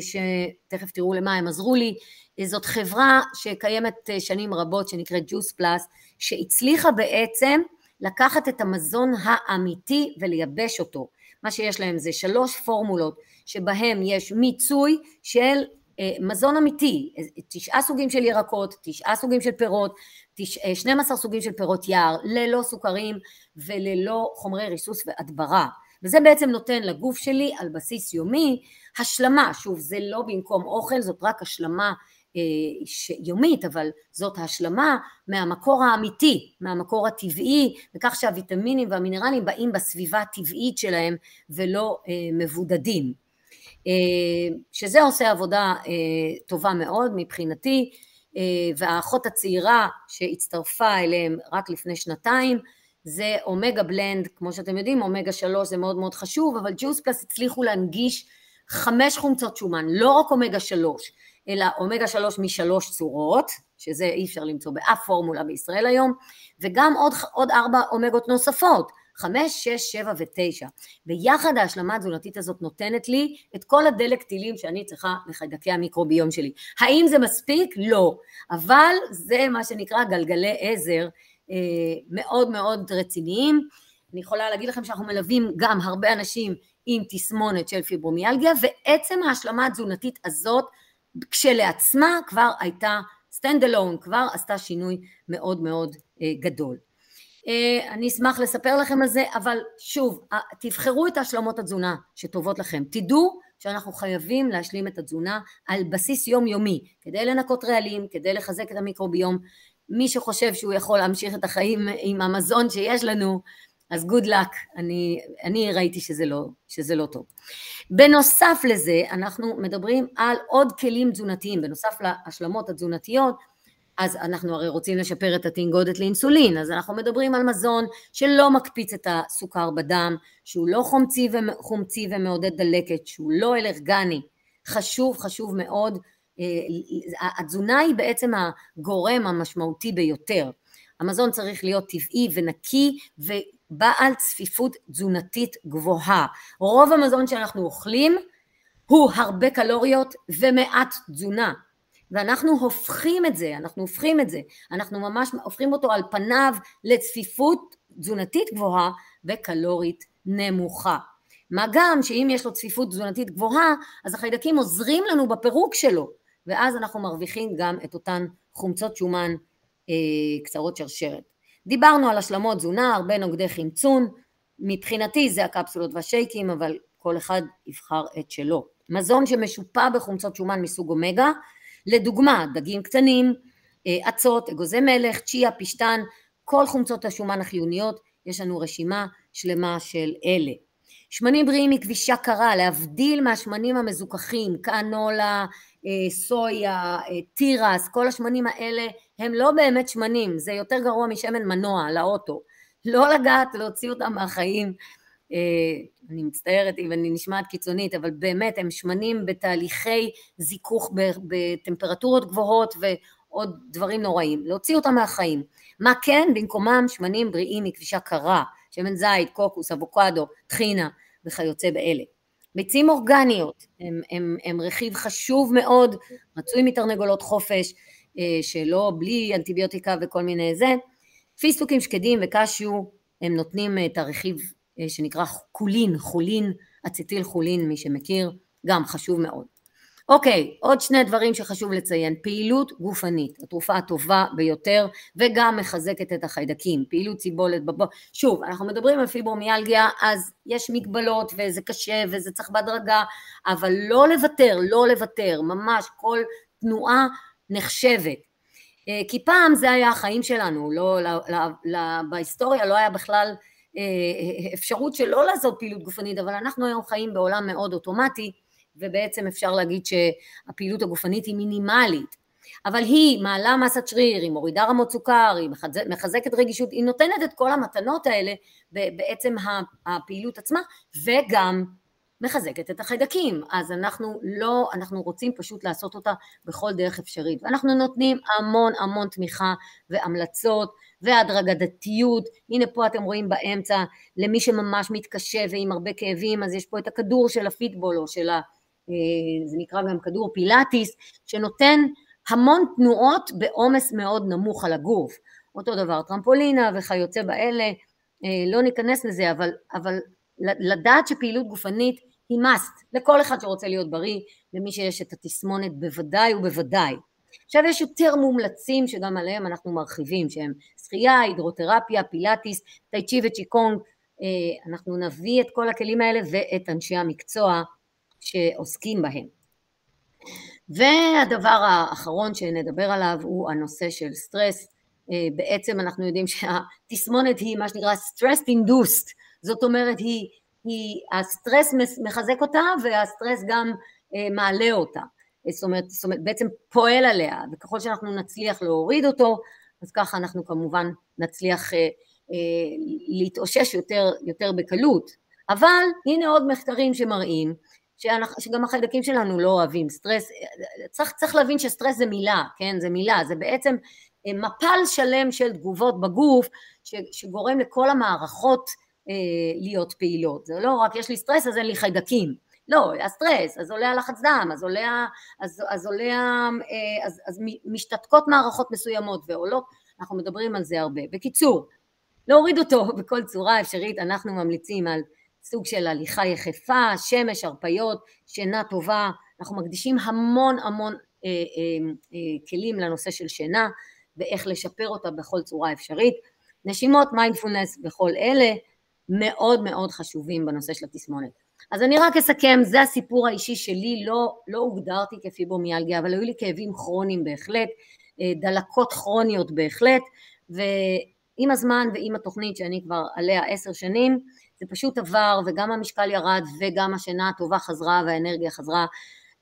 שתכף תראו למה הם עזרו לי, זאת חברה שקיימת שנים רבות שנקראת ג'וס פלאס, שהצליחה בעצם לקחת את המזון האמיתי ולייבש אותו. מה שיש להם זה שלוש פורמולות שבהם יש מיצוי של אה, מזון אמיתי, תשעה סוגים של ירקות, תשעה סוגים של פירות, תש... 12 אה, סוגים של פירות יער, ללא סוכרים וללא חומרי ריסוס והדברה. וזה בעצם נותן לגוף שלי על בסיס יומי השלמה, שוב זה לא במקום אוכל, זאת רק השלמה אה, יומית, אבל זאת השלמה מהמקור האמיתי, מהמקור הטבעי, וכך שהוויטמינים והמינרלים באים בסביבה הטבעית שלהם ולא אה, מבודדים. אה, שזה עושה עבודה טובה מאוד מבחינתי, והאחות הצעירה שהצטרפה אליהם רק לפני שנתיים, זה אומגה בלנד, כמו שאתם יודעים, אומגה שלוש זה מאוד מאוד חשוב, אבל ג'וס פלאס הצליחו להנגיש חמש חומצות שומן, לא רק אומגה שלוש, אלא אומגה שלוש משלוש צורות, שזה אי אפשר למצוא באף פורמולה בישראל היום, וגם עוד, עוד ארבע אומגות נוספות, חמש, שש, שבע ותשע. ביחד ההשלמה התזונתית הזאת נותנת לי את כל הדלק טילים שאני צריכה לחיידקי המיקרוביום שלי. האם זה מספיק? לא. אבל זה מה שנקרא גלגלי עזר מאוד מאוד רציניים. אני יכולה להגיד לכם שאנחנו מלווים גם הרבה אנשים עם תסמונת של פיברומיאלגיה, ועצם ההשלמה התזונתית הזאת כשלעצמה כבר הייתה stand alone, כבר עשתה שינוי מאוד מאוד אה, גדול. אה, אני אשמח לספר לכם על זה, אבל שוב, תבחרו את השלמות התזונה שטובות לכם. תדעו שאנחנו חייבים להשלים את התזונה על בסיס יומיומי, כדי לנקות רעלים, כדי לחזק את המיקרוביום. מי שחושב שהוא יכול להמשיך את החיים עם המזון שיש לנו, אז גוד לק, אני, אני ראיתי שזה לא, שזה לא טוב. בנוסף לזה, אנחנו מדברים על עוד כלים תזונתיים, בנוסף להשלמות התזונתיות, אז אנחנו הרי רוצים לשפר את התנגודת לאינסולין, אז אנחנו מדברים על מזון שלא מקפיץ את הסוכר בדם, שהוא לא חומצי, וחומצי ומעודד דלקת, שהוא לא אלרגני. חשוב, חשוב מאוד. אה, התזונה היא בעצם הגורם המשמעותי ביותר. המזון צריך להיות טבעי ונקי בעל צפיפות תזונתית גבוהה. רוב המזון שאנחנו אוכלים הוא הרבה קלוריות ומעט תזונה. ואנחנו הופכים את זה, אנחנו הופכים את זה, אנחנו ממש הופכים אותו על פניו לצפיפות תזונתית גבוהה וקלורית נמוכה. מה גם שאם יש לו צפיפות תזונתית גבוהה, אז החיידקים עוזרים לנו בפירוק שלו, ואז אנחנו מרוויחים גם את אותן חומצות שומן אה, קצרות שרשרת. דיברנו על השלמות תזונה, הרבה נוגדי חמצון, מבחינתי זה הקפסולות והשייקים, אבל כל אחד יבחר את שלו. מזון שמשופע בחומצות שומן מסוג אומגה, לדוגמה דגים קטנים, אה, אצות, אגוזי מלך, צ'יה, פשטן, כל חומצות השומן החיוניות, יש לנו רשימה שלמה של אלה. שמנים בריאים מכבישה קרה, להבדיל מהשמנים המזוכחים, קאנולה, אה, סויה, אה, תירס, כל השמנים האלה הם לא באמת שמנים, זה יותר גרוע משמן מנוע לאוטו. לא לגעת, להוציא אותם מהחיים. אני מצטערת אם אני נשמעת קיצונית, אבל באמת הם שמנים בתהליכי זיכוך בטמפרטורות גבוהות ועוד דברים נוראים. להוציא אותם מהחיים. מה כן? במקומם שמנים בריאים מכבישה קרה, שמן זית, קוקוס, אבוקדו, טחינה וכיוצא באלה. ביצים אורגניות הם, הם, הם רכיב חשוב מאוד, מצוי מתרנגולות חופש, אה, שלא בלי אנטיביוטיקה וכל מיני זה. פיסטוקים שקדים וקשיו הם נותנים את הרכיב אה, שנקרא חולין, חולין, אצטיל חולין, מי שמכיר, גם חשוב מאוד. אוקיי, עוד שני דברים שחשוב לציין, פעילות גופנית, התרופה הטובה ביותר וגם מחזקת את החיידקים, פעילות סיבולת בבוא, שוב, אנחנו מדברים על פיברומיאלגיה, אז יש מגבלות וזה קשה וזה צריך בהדרגה, אבל לא לוותר, לא לוותר, ממש כל תנועה נחשבת. אה, כי פעם זה היה החיים שלנו, לא, לא, לא, לא, בהיסטוריה לא היה בכלל אה, אפשרות שלא לעשות פעילות גופנית, אבל אנחנו היום חיים בעולם מאוד אוטומטי, ובעצם אפשר להגיד שהפעילות הגופנית היא מינימלית, אבל היא מעלה מסת שריר, היא מורידה רמות סוכר, היא מחזקת רגישות, היא נותנת את כל המתנות האלה בעצם הפעילות עצמה, וגם מחזקת את החיידקים, אז אנחנו לא, אנחנו רוצים פשוט לעשות אותה בכל דרך אפשרית, ואנחנו נותנים המון המון תמיכה והמלצות והדרגתיות, הנה פה אתם רואים באמצע, למי שממש מתקשה ועם הרבה כאבים, אז יש פה את הכדור של הפיטבול או של ה... אה, זה נקרא גם כדור פילאטיס, שנותן המון תנועות בעומס מאוד נמוך על הגוף, אותו דבר טרמפולינה וכיוצא באלה, אה, לא ניכנס לזה, אבל, אבל לדעת שפעילות גופנית היא must לכל אחד שרוצה להיות בריא, למי שיש את התסמונת בוודאי ובוודאי. עכשיו יש יותר מומלצים שגם עליהם אנחנו מרחיבים, שהם שחייה, הידרותרפיה, פילאטיס, טייצ'י וצ'יקונג, אה, אנחנו נביא את כל הכלים האלה ואת אנשי המקצוע שעוסקים בהם. והדבר האחרון שנדבר עליו הוא הנושא של סטרס, אה, בעצם אנחנו יודעים שהתסמונת היא מה שנקרא stress induced, זאת אומרת היא היא, הסטרס מחזק אותה והסטרס גם אה, מעלה אותה, זאת אומרת, זאת אומרת בעצם פועל עליה וככל שאנחנו נצליח להוריד אותו אז ככה אנחנו כמובן נצליח אה, אה, להתאושש יותר, יותר בקלות. אבל הנה עוד מחקרים שמראים שאנחנו, שגם החיידקים שלנו לא אוהבים סטרס, צריך, צריך להבין שסטרס זה מילה, כן, זה מילה, זה בעצם מפל שלם של תגובות בגוף שגורם לכל המערכות אה, להיות פעילות. זה לא רק יש לי סטרס אז אין לי חיידקים. לא, הסטרס, אז עולה הלחץ דם, אז עולה, אז, אז עולה, אה, אז, אז משתתקות מערכות מסוימות ועולות, אנחנו מדברים על זה הרבה. בקיצור, להוריד אותו בכל צורה אפשרית, אנחנו ממליצים על סוג של הליכה יחפה, שמש, הרפיות, שינה טובה, אנחנו מקדישים המון המון אה, אה, אה, כלים לנושא של שינה ואיך לשפר אותה בכל צורה אפשרית. נשימות, מיינדפולנס וכל אלה, מאוד מאוד חשובים בנושא של התסמונת. אז אני רק אסכם, זה הסיפור האישי שלי, לא, לא הוגדרתי כפיברומיאלגיה, אבל היו לי כאבים כרוניים בהחלט, אה, דלקות כרוניות בהחלט, ועם הזמן ועם התוכנית שאני כבר עליה עשר שנים, זה פשוט עבר, וגם המשקל ירד, וגם השינה הטובה חזרה, והאנרגיה חזרה,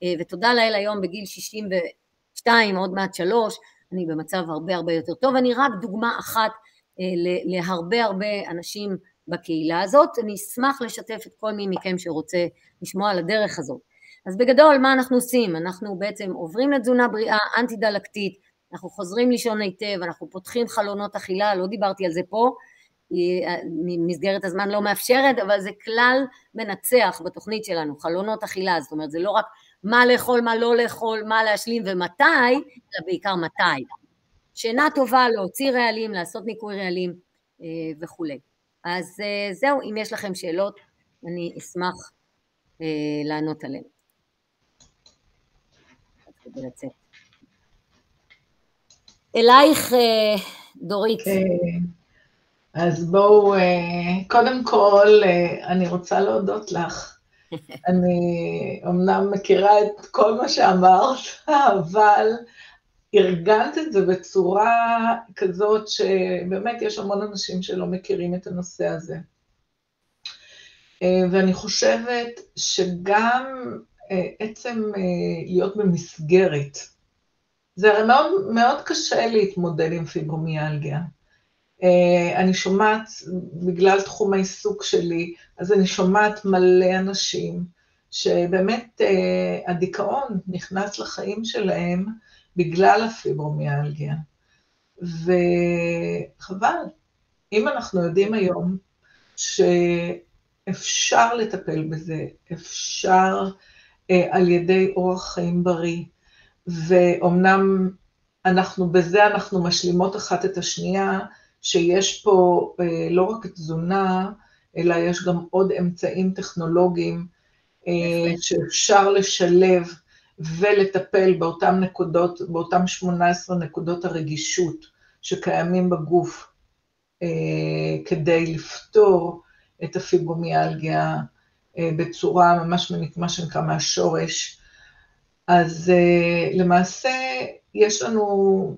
אה, ותודה לאל היום בגיל 62, עוד מעט שלוש, אני במצב הרבה הרבה יותר טוב, אני רק דוגמה אחת אה, להרבה הרבה אנשים בקהילה הזאת, אני אשמח לשתף את כל מי מכם שרוצה לשמוע על הדרך הזאת. אז בגדול מה אנחנו עושים? אנחנו בעצם עוברים לתזונה בריאה אנטי דלקתית, אנחנו חוזרים לישון היטב, אנחנו פותחים חלונות אכילה, לא דיברתי על זה פה, מסגרת הזמן לא מאפשרת, אבל זה כלל מנצח בתוכנית שלנו, חלונות אכילה, זאת אומרת זה לא רק מה לאכול, מה לא לאכול, מה להשלים ומתי, אלא בעיקר מתי. שינה טובה, להוציא רעלים, לעשות ניקוי רעלים אה, וכולי. אז אה, זהו, אם יש לכם שאלות, אני אשמח אה, לענות עליהן. אלייך, אה, דורית. אז בואו, אה, קודם כל, אה, אני רוצה להודות לך. אני אמנם מכירה את כל מה שאמרת, אבל ארגנת את זה בצורה כזאת שבאמת יש המון אנשים שלא מכירים את הנושא הזה. ואני חושבת שגם עצם להיות במסגרת, זה הרי מאוד, מאוד קשה להתמודד עם פיברומיאלגיה. אה, אני שומעת, בגלל תחום העיסוק שלי, אז אני שומעת מלא אנשים שבאמת אה, הדיכאון נכנס לחיים שלהם בגלל הפיברומיאלגיה. וחבל, אם אנחנו יודעים היום שאפשר לטפל בזה, אפשר אה, על ידי אורח חיים בריא, ואומנם אנחנו, בזה אנחנו משלימות אחת את השנייה, שיש פה אה, לא רק תזונה, אלא יש גם עוד אמצעים טכנולוגיים אה, שאפשר לשלב ולטפל באותן נקודות, באותן 18 נקודות הרגישות שקיימים בגוף אה, כדי לפתור את הפיברומיאלגיה בצורה ממש מה שנקרא מהשורש. אז למעשה יש לנו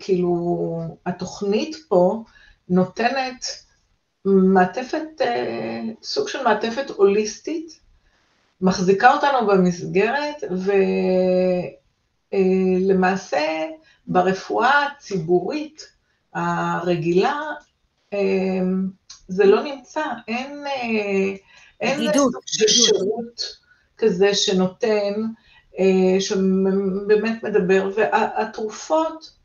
כאילו, התוכנית פה נותנת מעטפת, אה, סוג של מעטפת הוליסטית, מחזיקה אותנו במסגרת, ולמעשה אה, ברפואה הציבורית הרגילה, אה, זה לא נמצא, אין, אין סוג של שירות כזה שנותן, שבאמת מדבר, והתרופות, אה,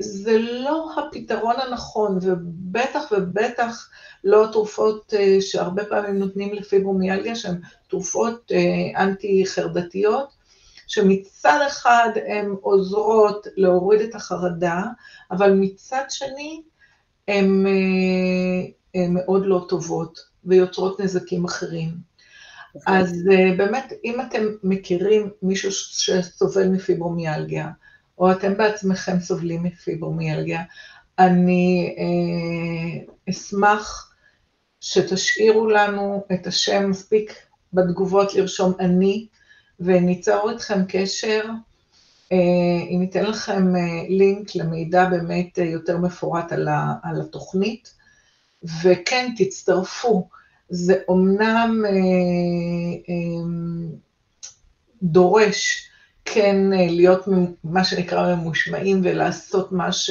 זה לא הפתרון הנכון, ובטח ובטח לא התרופות אה, שהרבה פעמים נותנים לפיברומיאלגיה, שהן תרופות אה, אנטי-חרדתיות, שמצד אחד הן עוזרות להוריד את החרדה, אבל מצד שני הן מאוד לא טובות ויוצרות נזקים אחרים. אוקיי. אז באמת, אם אתם מכירים מישהו שסובל מפיברומיאלגיה, או אתם בעצמכם סובלים מפיברומיאלגיה, אני אה, אשמח שתשאירו לנו את השם מספיק בתגובות לרשום אני, וניצור איתכם קשר, אה, אם ניתן לכם אה, לינק למידע באמת אה, יותר מפורט על, ה, על התוכנית, וכן, תצטרפו. זה אומנם אה, אה, דורש כן אה, להיות מה שנקרא ממושמעים ולעשות מה ש...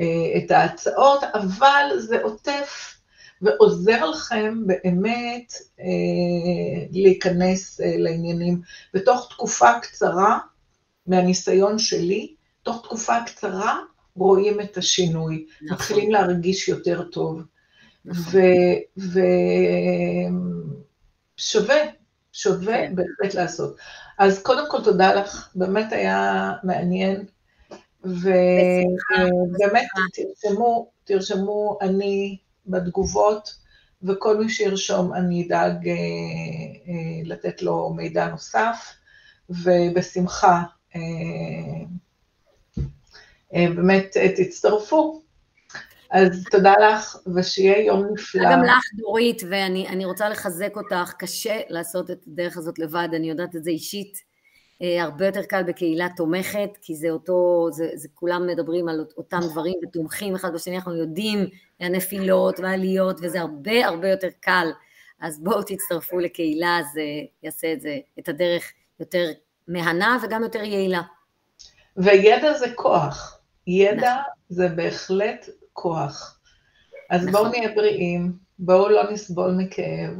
אה, את ההצעות, אבל זה עוטף ועוזר לכם באמת אה, להיכנס לעניינים. בתוך תקופה קצרה, מהניסיון שלי, תוך תקופה קצרה רואים את השינוי, נכון. מתחילים להרגיש יותר טוב. נכון. ושווה, שווה כן. בהחלט לעשות. אז קודם כל תודה לך, באמת היה מעניין, ובאמת תרשמו, תרשמו אני בתגובות, וכל מי שירשום אני אדאג אה, אה, לתת לו מידע נוסף, ובשמחה אה, באמת תצטרפו. אז תודה לך, ושיהיה יום נפלא. גם לך, דורית, ואני רוצה לחזק אותך, קשה לעשות את הדרך הזאת לבד, אני יודעת את זה אישית. אה, הרבה יותר קל בקהילה תומכת, כי זה אותו, זה, זה כולם מדברים על אותם דברים ותומכים אחד בשני, אנחנו יודעים הנפילות והעליות, וזה הרבה הרבה יותר קל. אז בואו תצטרפו לקהילה, זה יעשה את זה, את הדרך יותר מהנה וגם יותר יעילה. וידע זה כוח. ידע נכון. זה בהחלט כוח. אז נכון. בואו נהיה בריאים, בואו לא נסבול מכאב,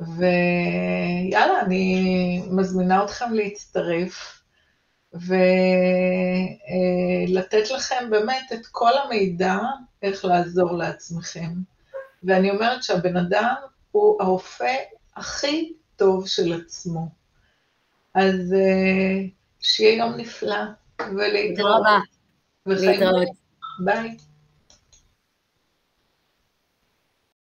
ויאללה, אני מזמינה אתכם להצטרף, ולתת לכם באמת את כל המידע איך לעזור לעצמכם. ואני אומרת שהבן אדם הוא הרופא הכי טוב של עצמו. אז אה, שיהיה יום נפלא, ולהתראות. להתראות. ביי.